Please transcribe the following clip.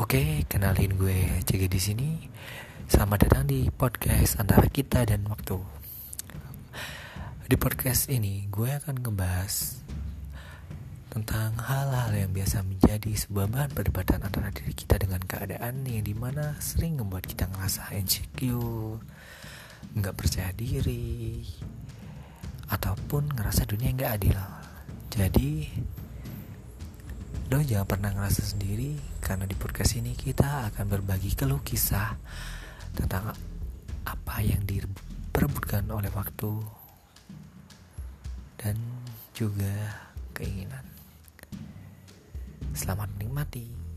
Oke, kenalin gue Cege di sini. Selamat datang di podcast antara kita dan waktu. Di podcast ini gue akan ngebahas tentang hal-hal yang biasa menjadi sebuah bahan perdebatan antara diri kita dengan keadaan yang di mana sering membuat kita ngerasa insecure, nggak percaya diri, ataupun ngerasa dunia nggak adil. Jadi Lo jangan pernah ngerasa sendiri karena di podcast ini kita akan berbagi keluh kisah tentang apa yang diperebutkan oleh waktu dan juga keinginan. Selamat menikmati.